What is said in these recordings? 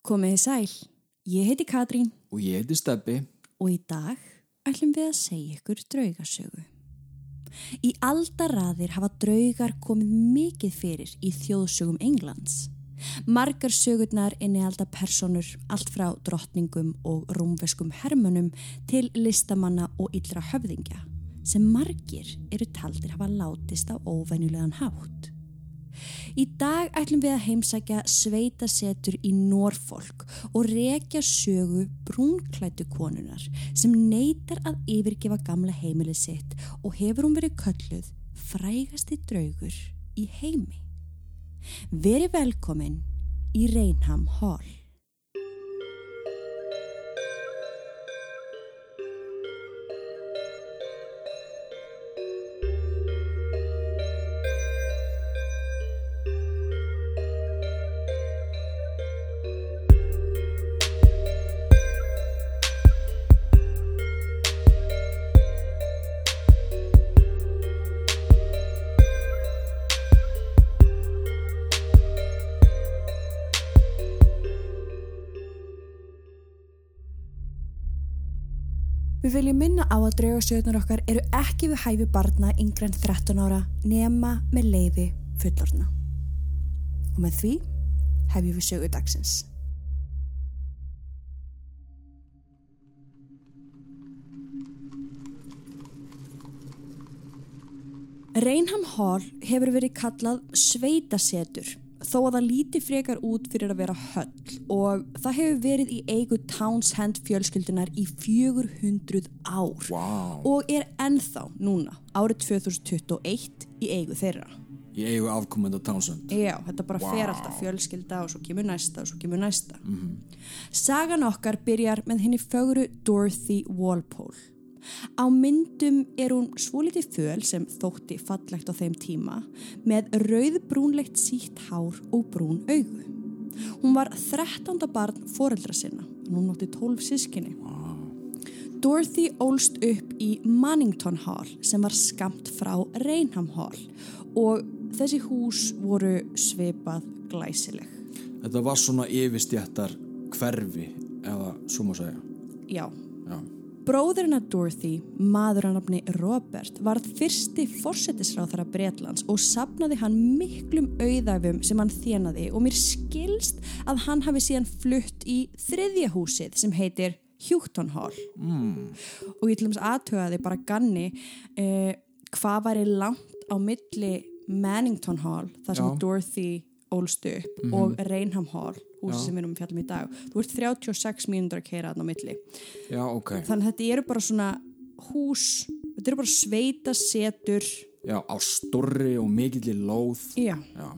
Komið þið sæl, ég heiti Katrín Og ég heiti Steppi. og í dag ætlum við að segja ykkur draugasögu. Í aldaraðir hafa draugar komið mikið fyrir í þjóðsögum Englands. Margar sögurnar innihalda personur allt frá drottningum og rúmveskum hermönum til listamanna og yllra höfðingja sem margir eru taldir hafa látist á óvenjulegan hátt. Í dag ætlum við að heimsækja sveitasetur í Norfolk og rekja sögu brúnklættu konunar sem neytar að yfirgefa gamla heimilið sitt og hefur hún verið kölluð frægasti draugur í heimi. Veri velkomin í Reynham Hall. Að draugasögurnar okkar eru ekki við hæfi barna yngre en 13 ára nema með leiði fullorna. Og með því hefjum við sögu dagsins. Reynham Hall hefur verið kallað sveitasetur þó að það líti frekar út fyrir að vera höll og það hefur verið í eigu Townsend fjölskyldunar í 400 ár Vá. og er ennþá núna árið 2021 í eigu þeirra. Ég eigu afkomenda Townsend. Já, þetta bara Vá. fer alltaf fjölskylda og svo kemur næsta og svo kemur næsta. Sagan okkar byrjar með henni fögru Dorothy Walpole. Á myndum er hún svolítið föl sem þótti fallegt á þeim tíma með rauðbrúnlegt sítt hár og brún augu. Hún var 13. barn foreldra sinna, en hún nótti 12 sískinni. Dorothy ólst upp í Mannington Hall sem var skamt frá Reynham Hall og þessi hús voru svipað glæsileg. Þetta var svona yfirstjættar hverfi, eða svo má segja. Já. Bróðurinn að Dorothy, maður að nafni Robert, varð fyrsti forsetisráþara Bretlands og sapnaði hann miklum auðæfum sem hann þjenaði og mér skilst að hann hafi síðan flutt í þriðja húsið sem heitir Houghton Hall. Mm. Og ég til dæmis aðtögaði bara ganni eh, hvað væri langt á milli Mannington Hall, þar sem Já. Dorothy ólst upp, og Reynham Hall, húsið Já. sem við erum fjallum í dag. Þú ert 36 mínútur að keira þarna á milli. Já, ok. Þannig að þetta eru bara svona hús, þetta eru bara sveita setur. Já, á stórri og mikilli lóð. Já. Já.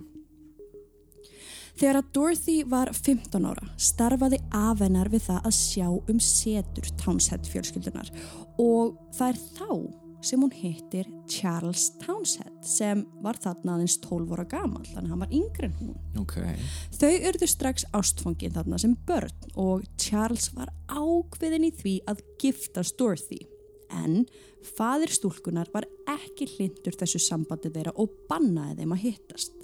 Þegar að Dorothy var 15 ára starfaði afennar við það að sjá um setur Townsend fjölskyldunar og það er þá sem hún hittir Charles Townsend sem var þarna aðeins 12 ára gamal, þannig að hann var yngri en hún. Ok. Þau urðu strax ástfangin þarna sem börn og Charles var ákveðin í því að giftast Dorothy. En fadir stúlkunar var ekki hlindur þessu sambandi þeirra og bannaði þeim að hittast.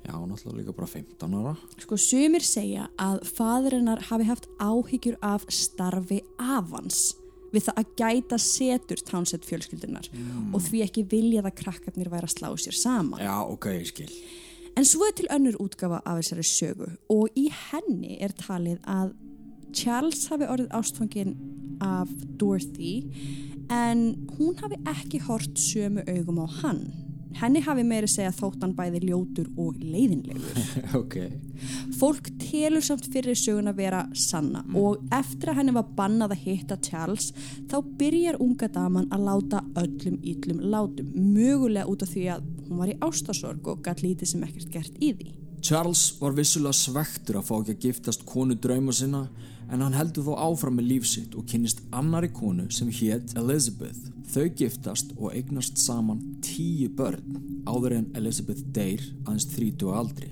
Já, náttúrulega líka bara 15 ára. Sko sumir segja að fadirinnar hafi haft áhyggjur af starfi afans við það að gæta setur Townsend fjölskyldunar og því ekki viljað að krakkarnir væri að slá sér saman. Já, ok, ég skil. En svo er til önnur útgafa af þessari sögu og í henni er talið að Charles hafi orðið ástfangin af Dorothy en hún hafi ekki hort sömu augum á hann. Henni hafi meiri segja þóttan bæði ljótur og leiðinlegur. ok. Fólk telur samt fyrir sögun að vera sanna og eftir að henni var bannað að hitta Charles þá byrjar unga daman að láta öllum yllum látum, mögulega út af því að hún var í ástasorg og gætt lítið sem ekkert gert í því. Charles var vissulega svektur að fá ekki að giftast konu drauma sinna en hann heldur þó áfram með líf sitt og kynnist annari konu sem hétt Elizabeth. Þau giftast og eignast saman tíu börn áður en Elizabeth deyr aðeins 30 aldri.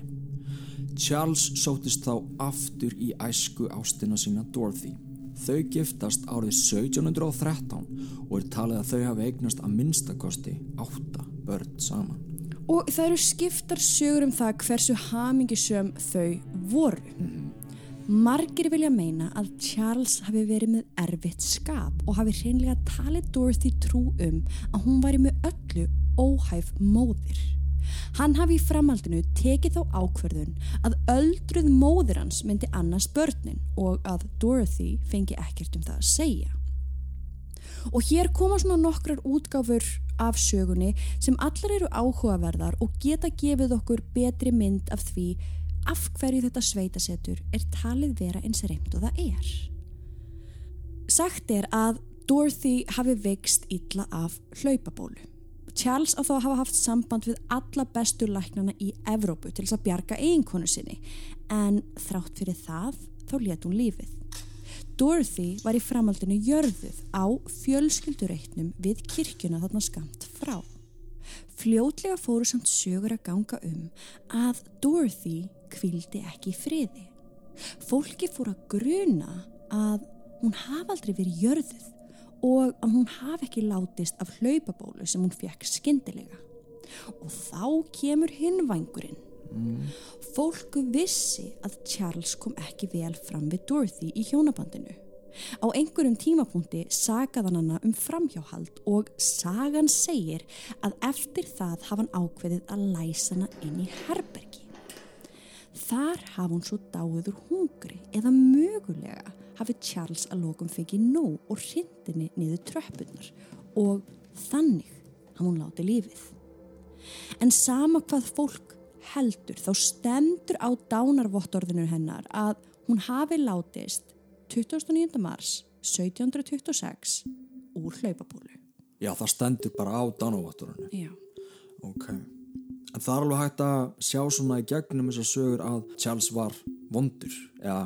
Charles sótist þá aftur í æsku ástina sína Dorothy. Þau giftast árið 1713 og er talið að þau hafi eignast að minnstakosti átta börn saman. Og það eru skiptar sögur um það hversu hamingisöm þau voru. Margir vilja meina að Charles hafi verið með erfitt skap og hafi hreinlega talið Dorothy trú um að hún væri með öllu óhæf móðir. Hann hafi í framhaldinu tekið þá ákverðun að öldruð móðir hans myndi annars börnin og að Dorothy fengi ekkert um það að segja. Og hér koma svona nokkrar útgáfur af sögunni sem allar eru áhugaverðar og geta gefið okkur betri mynd af því af hverju þetta sveitasetur er talið vera eins reynd og það er. Sagt er að Dorothy hafi veikst illa af hlaupabólu. Charles á þá hafa haft samband við alla bestu læknana í Evrópu til þess að bjarga eiginkonu sinni en þrátt fyrir það þá let hún lífið. Dorothy var í framhaldinu jörðuð á fjölskyldureitnum við kirkjuna þarna skamt frá. Fljótlega fóru samt sögur að ganga um að Dorothy kvildi ekki í friði. Fólki fór að gruna að hún hafa aldrei verið jörðuð og að hún hafi ekki látist af hlaupabólu sem hún fekk skindilega. Og þá kemur hinvangurinn. Mm. Fólku vissi að Charles kom ekki vel fram við Dorothy í hjónabandinu. Á einhverjum tímapunkti sagaðan hana um framhjáhald og sagan segir að eftir það hafa hann ákveðið að læsa hana inn í herbergi. Þar hafa hún svo dáður hungri eða mögulega hafi Charles að lokum fengið nóg og hrindinni niður tröppunar og þannig hafa hún látið lífið. En sama hvað fólk heldur þá stendur á dánarvottorðinu hennar að hún hafi látist 29. mars 1726 úr hlaupapólu. Já, það stendur bara á dánarvottorðinu. Já. Ok. En það er alveg hægt að sjá svona í gegnum þessar sögur að Charles var vondur eða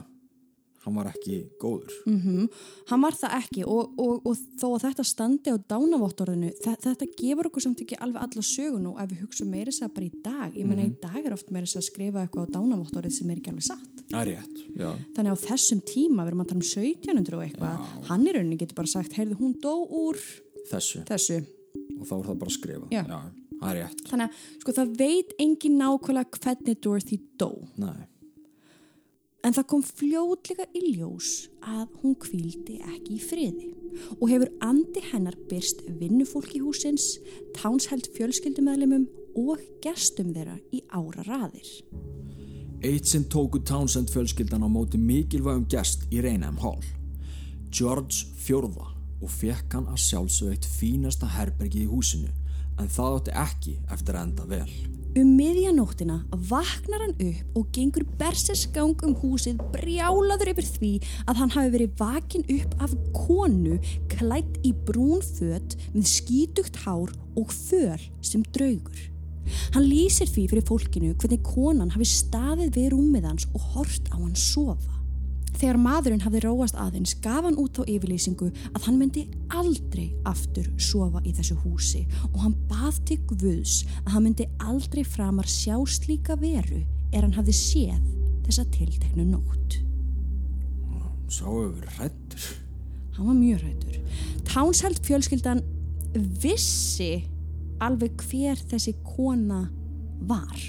hann var ekki góður. Mm -hmm. Hann var það ekki og, og, og þó að þetta standi á dánavottorðinu þetta gefur okkur samt ekki alveg alla sögun og ef við hugsa meira þess að bara í dag ég menna mm -hmm. í dag er oft meira þess að skrifa eitthvað á dánavottorðið sem er ekki alveg satt. Er rétt, já. Þannig á þessum tíma, við erum að tala um 1700 og eitthvað, já. hann í rauninni getur bara sagt heyrðu hún dó úr þessu, þessu. og þá er það bara að skrifa. Já. já. Er. Þannig að sko það veit engin nákvæmlega hvernig Dorothy dó. Nei. En það kom fljóðlega í ljós að hún kvíldi ekki í friði og hefur andi hennar byrst vinnufólki húsins, tánsheld fjölskyldumæðlimum og gestum þeirra í ára raðir. Eitt sinn tóku Townsend fjölskyldan á móti mikilvægum gest í Reynheim Hall, George Fjörða og fekk hann að sjálfsög eitt fínasta herbergi í húsinu en það átti ekki eftir að enda vel. Um miðjanóttina vaknar hann upp og gengur bersesgang um húsið brjálaður yfir því að hann hafi verið vakin upp af konu klætt í brún fött með skítugt hár og föl sem draugur. Hann lýsir því fyrir fólkinu hvernig konan hafi staðið við rúmið hans og hort á hann sofa. Þegar maðurinn hafði róast aðeins gaf hann út á yfirlýsingu að hann myndi aldrei aftur sofa í þessu húsi og hann bað til Guðs að hann myndi aldrei framar sjá slíka veru er hann hafði séð þessa tilteknu nótt. Sá hefur rættur. Hann var mjög rættur. Tánsheld fjölskyldan vissi alveg hver þessi kona var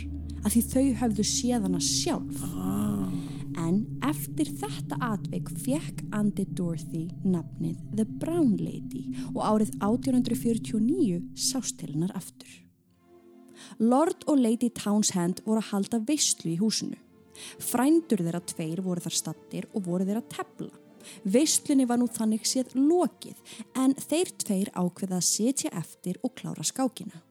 að því þau hafðu séð hana sjálf. Ah. En eftir þetta atvik fekk Andi Dorothy nafnið The Brown Lady og árið 1849 sást til hennar aftur. Lord og Lady Townshend voru að halda veistlu í húsinu. Frændur þeirra tveir voru þar stattir og voru þeirra tefla. Veistlunni var nú þannig séð lokið en þeir tveir ákveða að setja eftir og klára skákina.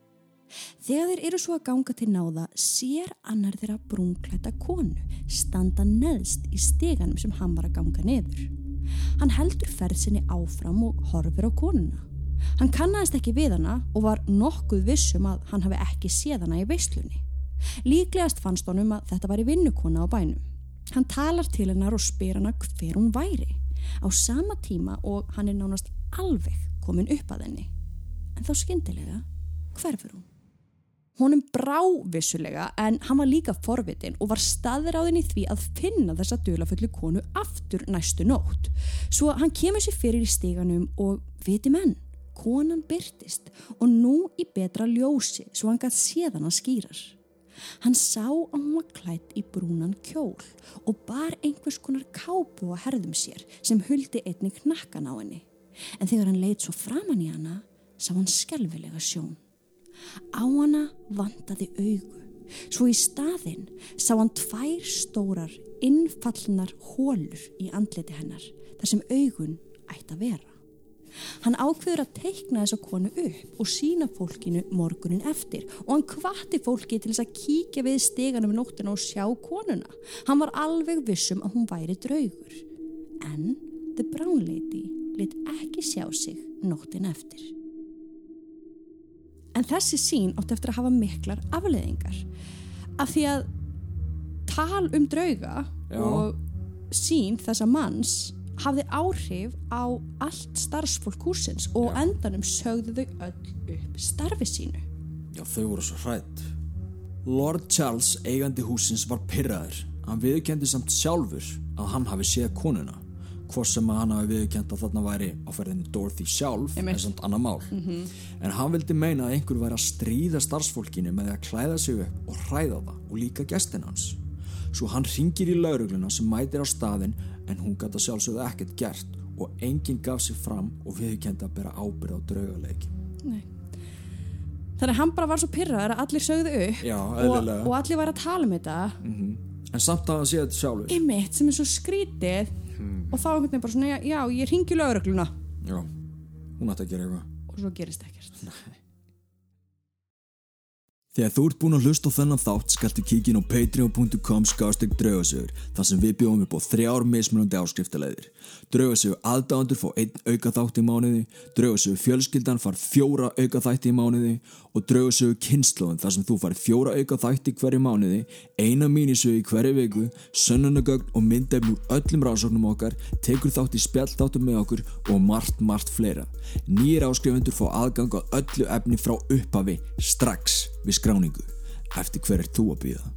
Þegar þeir eru svo að ganga til náða sér annar þeirra brúnklæta konu standa neðst í steganum sem hann var að ganga neður. Hann heldur ferðsynni áfram og horfir á konuna. Hann kannast ekki við hana og var nokkuð vissum að hann hafi ekki séð hana í veislunni. Líklegast fannst honum að þetta var í vinnukona á bænum. Hann talar til hennar og spyr hana hver hún væri á sama tíma og hann er nánast alveg komin upp að henni. En þá skyndilega hverfur hún. Honum brá vissulega en hann var líka forvitin og var staðráðin í því að finna þessa dölaföllu konu aftur næstu nótt. Svo hann kemur sér fyrir í stíganum og viti menn, konan byrtist og nú í betra ljósi svo hann gætt séðan að skýrar. Hann sá að hún var klætt í brúnan kjól og bar einhvers konar kápu á herðum sér sem huldi einnig knakkan á henni. En þegar hann leitt svo framann í hana, sá hann skelvilega sjón. Á hana vandaði augu. Svo í staðinn sá hann tvær stórar, innfallnar hólur í andleti hennar, þar sem augun ætti að vera. Hann ákveður að teikna þessa konu upp og sína fólkinu morgunin eftir og hann kvatti fólki til þess að kíkja við steganum í nóttina og sjá konuna. Hann var alveg vissum að hún væri draugur. En The Brown Lady lit ekki sjá sig nóttin eftir. En þessi sín átti eftir að hafa miklar afleðingar. Af því að tal um drauga Já. og sín þessa manns hafði áhrif á allt starfsfólk húsins og Já. endanum sögðu þau öll upp starfi sínu. Já, þau voru svo hrætt. Lord Charles, eigandi húsins, var pyrraður. Hann viðkendi samt sjálfur að hann hafi séð konuna. Hvort sem að hann hafi viðkend að þarna væri á ferðinu Dorothy sjálf, er samt annað mál. En hann vildi meina að einhver væri að stríða starfsfólkinu með að klæða sig upp og hræða það og líka gestin hans. Svo hann ringir í laurugluna sem mætir á staðin en hún gæti að sjálfsögðu ekkert gert og enginn gaf sig fram og viðkendi að bera ábyrð á draugaleiki. Nei. Þannig að hann bara var svo pyrraður að allir sögðu upp Já, og, og allir var að tala um þetta En samt að hann sé þetta sjálfur. einmitt sem er svo skrítið Hmm. og þá einhvern veginn bara svona, já, já ég ringi lögregluna Já, hún ætti að gera eitthvað. og svo gerist ekkert. Þegar þú ert búinn að hlusta á þennan þátt skaltu kíkin á patreon.com skástrík draugasögur þar sem við bjóðum upp á þrjár mismunandi áskriftaleiðir. Draugasögur aðdáðandur fá einn auka þátt í mánuði, draugasögur fjölskyldan far fjóra auka þætti í mánuði og draugasögur kynnslóðin þar sem þú far fjóra auka þætti hverju mánuði, eina mínisögu í hverju viku, sönnunagögn og myndefn úr öllum rannsóknum okkar, tekur þátt í spjallþáttum með okkur og margt, margt fleira. Nýjir áskrifundur fá aðgang á öllu efni frá upphafi strax við skráningu. Eftir hver er þú að býða?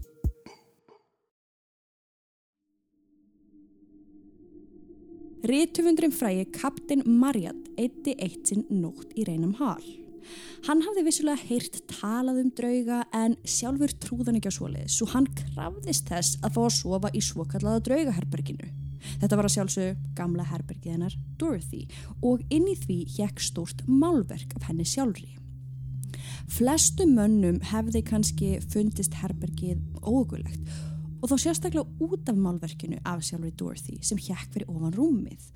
Rítufundurin frægi Kaptin Marriott eitti eitt sinn nótt í reynum hal. Hann hafði vissulega heyrt talað um drauga en sjálfur trúðan ekki á svoleiðis svo hann krafðist þess að fá að sofa í svokallaða draugaherberginu. Þetta var að sjálfsög gamla herbergið hennar Dorothy og inn í því hjekk stórt málverk af henni sjálfri. Flestu mönnum hefði kannski fundist herbergið ógulegt og þá sérstaklega út af málverkinu af sjálfri Dorothy sem hjekk fyrir ofan rúmið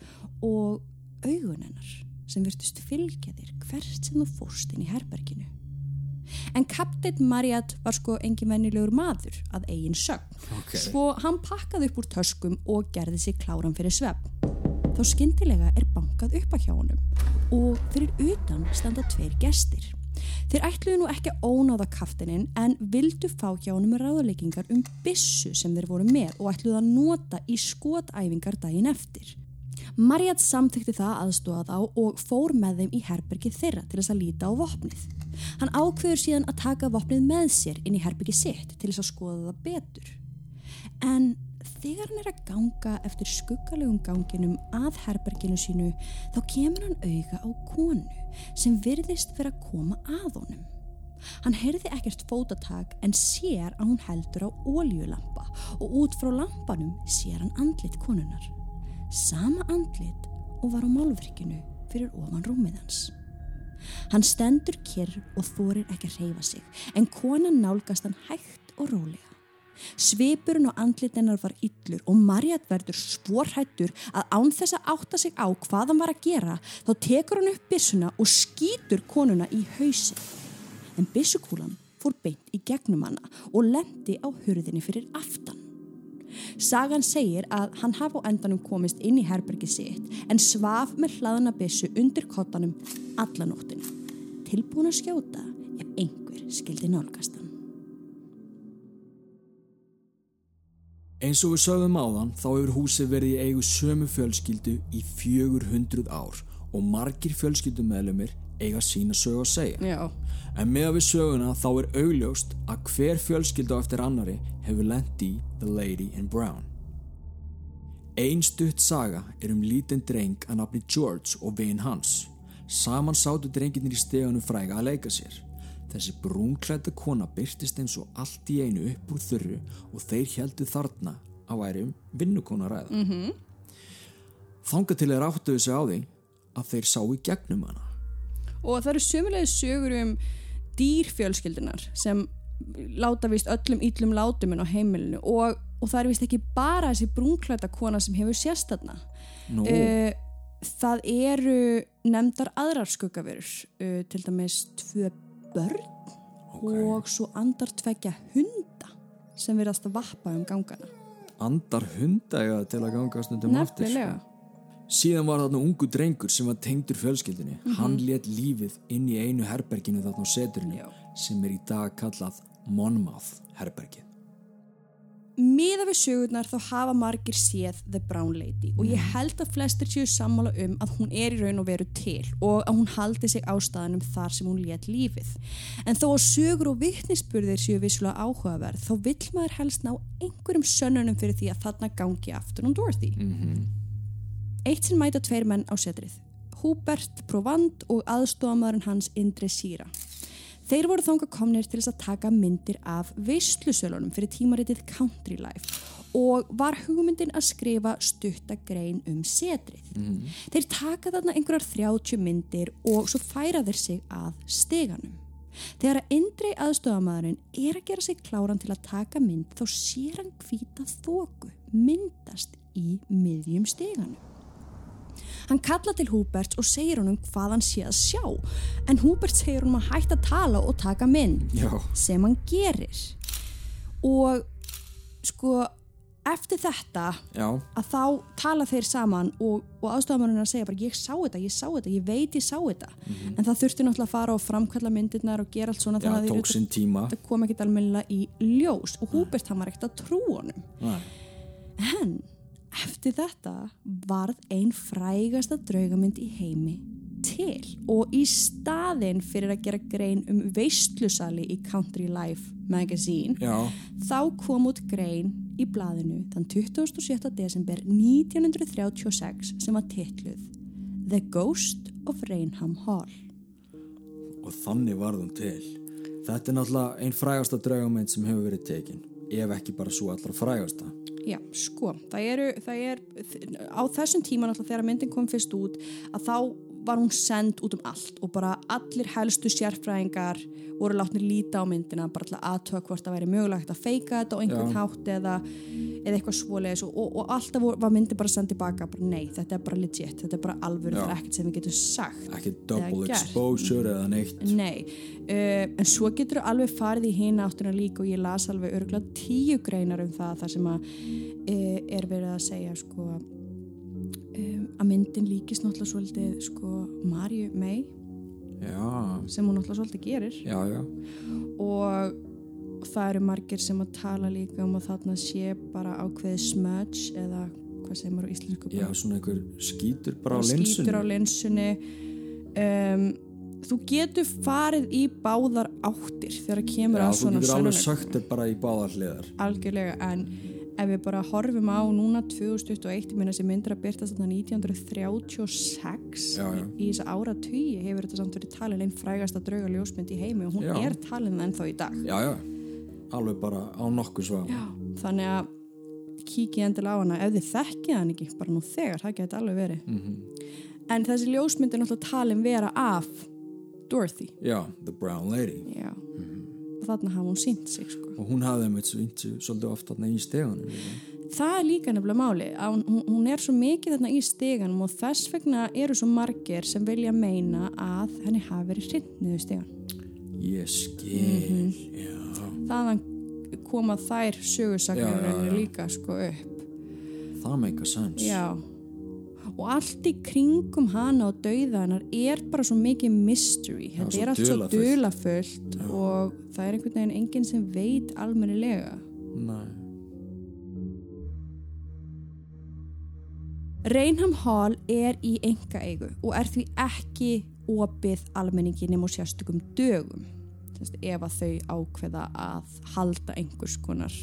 og augun hennar sem virtust fylgja þér hvert sem þú fórst inn í herberginu. En Captain Marriott var sko engin venjulegur maður að eigin sögn. Ok. Svo hann pakkaði upp úr töskum og gerði sig kláran fyrir svepp. Þá skyndilega er bankað upp að hjá honum og fyrir utan standa tveir gestir. Þeir ætluðu nú ekki að ónáða kaftinin en vildu fá hjá honum ráðleikingar um byssu sem þeir voru með og ætluðu að nota í skotæfingar daginn eftir. Marriott samþykti það aðstóða þá og fór með þeim í herbergið þeirra til þess að líta á vopnið. Hann ákveður síðan að taka vopnið með sér inn í herbergið sitt til þess að skoða það betur. En þegar hann er að ganga eftir skuggalegum ganginum að herberginu sínu þá kemur hann auga á konu sem virðist vera að koma að honum. Hann heyrði ekkert fótatak en sér að hún heldur á óljulampa og út frá lampanum sér hann andlit konunar. Sama andlit og var á málverkinu fyrir ofan rúmið hans. Hann stendur kyrr og þorir ekki að reyfa sig en konan nálgast hann hægt og rólega. Svipurinn og andlit hennar var yllur og Marjat verður svorhættur að án þess að átta sig á hvað hann var að gera þá tekur hann upp byssuna og skýtur konuna í hausin. En byssukúlan fór beint í gegnum hana og lendi á hurðinni fyrir aftan. Sagan segir að hann hafa á endanum komist inn í herbergið sitt en svaf með hlaðana byssu undir kottanum alla nóttinu. Tilbúin að skjóta ef einhver skildi nálgast Eins og við sögum áðan þá hefur húsið verið í eigu sömu fjölskyldu í 400 ár og margir fjölskyldumæðlumir eiga sína sögu að segja. Já. En með að við söguna þá er augljóst að hver fjölskylda eftir annari hefur lent í The Lady in Brown. Ein stutt saga er um lítinn dreng að nafni George og vin hans. Saman sátu drengirnir í stegunum fræga að leika sér. Þessi brúnklæta kona byrtist eins og allt í einu upp úr þurru og þeir heldu þarna á værum vinnukona ræða. Mm -hmm. Þanga til þeir áttuðu sig á því að þeir sá í gegnum hana. og það eru sömulegði sögur um dýrfjölskyldunar sem láta vist öllum íllum látuminn á heimilinu og, og það er vist ekki bara þessi brúnklæta kona sem hefur sérstanna Nú, uh, það eru nefndar aðrar skuggaverur uh, til dæmis tvö börn og svo andar tvekja hunda sem verðast að vappa um gangana andar hundæga til að ganga stundum aftur. nefnilega Síðan var þarna ungu drengur sem var tengdur fjölskyldinni. Hann let lífið inn í einu herberginu þarna á seturinu Já. sem er í dag kallað Monmouth herbergið. Miða við sögurnar þá hafa margir séð The Brown Lady og ég held að flestir séu sammála um að hún er í raun og veru til og að hún haldi sig ástæðanum þar sem hún let lífið. En þó að sögur og vittnisspurðir séu vissulega áhugaverð þá vill maður helst ná einhverjum sönnunum fyrir því að þarna gangi aftur um Dorothy. Eitt sinn mæta tveir menn á setrið. Hubert Provand og aðstofamadurinn hans Indre Sýra. Þeir voru þanga komnir til þess að taka myndir af veislusölunum fyrir tímaritið Country Life og var hugmyndin að skrifa stuttagrein um setrið. Þeir taka þarna einhverjar 30 myndir og svo færa þeir sig að steganum. Þegar að Indri aðstofamadurinn er að gera sig kláran til að taka mynd þá sér hann hvita þóku myndast í miðjum steganum. Hann kalla til Húbert og segir honum hvað hann sé að sjá. En Húbert segir honum að hætta að tala og taka mynd Já, sem hann gerir. Og sko eftir þetta já, að þá tala þeir saman og, og aðstofamörnum að segja bara ég sá þetta, ég sá þetta, ég veit ég sá þetta. En það þurfti náttúrulega að fara og framkvæmla myndirnar og gera allt svona já, þannig að þetta kom ekkert almennilega í ljós og Húbert hann var ekkert að trú honum. Nei. En eftir þetta varð einn frægasta draugamynd í heimi til og í staðinn fyrir að gera grein um veistlusali í Country Life magazine Já, þá kom út grein í blaðinu þann 27. desember 1936 sem var titluð The Ghost of Rainham Hall og þannig varð hún til. Þetta er náttúrulega einn frægasta draugamynd sem hefur verið tekin, ef ekki bara svo allra frægasta. Já, sko, það eru, það er, á þessum tíma náttúrulega þegar myndin kom fyrst út að þá var hún send út um allt og bara allir helstu sérfræðingar voru látnir líta á myndina bara að aðtöða hvort það væri mögulegt að feika þetta á einhvern hátt eða, eða eitthvað svoleiðis. Og, og, og alltaf vor- var myndin bara sendið baka bara nei, þetta er bara legit, þetta er bara alvöru það er ekkert sem við getum sagt. Ekki double exposure eða neitt. Nei, uh, en svo getur þú alveg farið í hina áttuna líka og ég las alveg örgulega tíu greinar um það þar sem að uh, er verið að segja sko um, að myndin líkist náttúrulega svolítið sko Marju May Já, sem hún náttúrulega svolítið gerir já, já. og það eru margir sem að tala líka um að þarna sé bara ákveðið smudge eða hvað segir maður á íslensku Já, svona einhver skítur bara á linsunni. á linsunni um, þú getur farið í báðar áttir þegar kemur að þú svona getur alveg sagt þér bara í báðar hliðar. algjörlega en ef við bara horfum á núna 2021, ég meina þessi myndir að byrta þarna 1936 Já, já. í þessa ára tugi hefur þetta samt verið talin einn frægasta drauga ljósmynd í heimi og hún Já. er talin ennþá í dag Já, já. Alveg bara á nokkuð. Já, þannig að kíkið endilega á hana ef þið þekkið hann ekki bara nú þegar, það geti alveg verið Mhm. en þessi ljósmynd er náttúrulega talin vera af Dorothy Já, The Brown Lady. Já. og þarna hafa hún sínt sig sko. Og hún hafði með þessu svolítið oft þarna í steganum. það er líka nefnilega máli hún, hún er svo mikið þarna í steganum og þess vegna eru svo margir sem vilja meina að henni hafi verið hrind niður stegan Ég skil, Mhm. já. þaðan koma þær já. líka sko upp Það meika sens. Já, og allt í kringum hana og dauða hennar er bara svo mikið mystery. Þetta svo er allt svo dulafullt og það er einhvern veginn enginn sem veit almennilega. Nei. Rainham Hall er í enga eigu og er því ekki opið almenningi nema á sérstökum dögum. Ef að þau ákveða að halda einhvers konar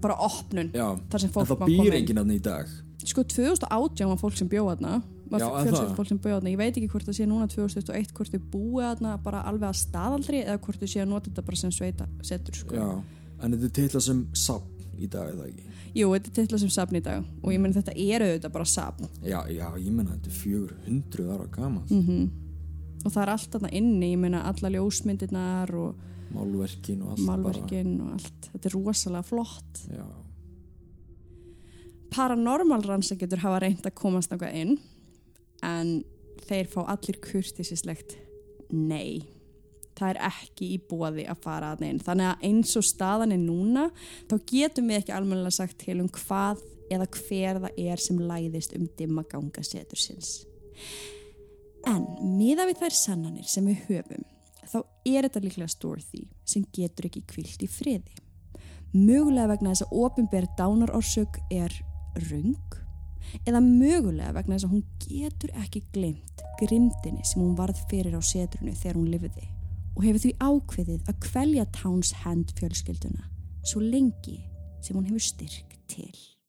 bara opnun Já, þar sem en fólk það má býr koma inn. enginn hann í dag. Sko 2018 var fólk sem bjóða þarna. Var það? fólk sem bjóða þarna. Ég veit ekki hvort það sé núna 2021 hvort þau búið þarna bara alveg að staðaldri eða hvort þau sé að nota þetta bara sem sveita setur sko. En þetta er titla sem sapn í dag eða ekki? Jú, þetta er titla sem safn í dag. Og ég menn þetta er auðvitað bara safn. Já, já, ég menna þetta er 400 ára gaman mm og það er allt þarna inni, ég menna alla ljósmyndirnar og Málverkin og allt málverkin og allt. Þetta er rosalega flott. Já, paranormal rannsækjutur hafa reynd að komast náttúrulega inn en þeir fá allir kurtisislegt nei. Það er ekki í bóði að fara að neinn þannig að eins og staðan er núna þá getum við ekki almennilega sagt til um hvað eða hver það er sem læðist um dimma ganga setursins en miða við þær sannanir sem við höfum þá er þetta líklega Dorothy sem getur ekki kvilt í friði. Mögulega vegna þess að ofinber dánarorsök er rung eða mögulega vegna þess að hún getur ekki glimt grimdini sem hún varð fyrir á setrunu þegar hún lifiði og hefur því ákveðið að kvelja Towns Hand fjölskylduna svo lengi sem hún hefur styrk til.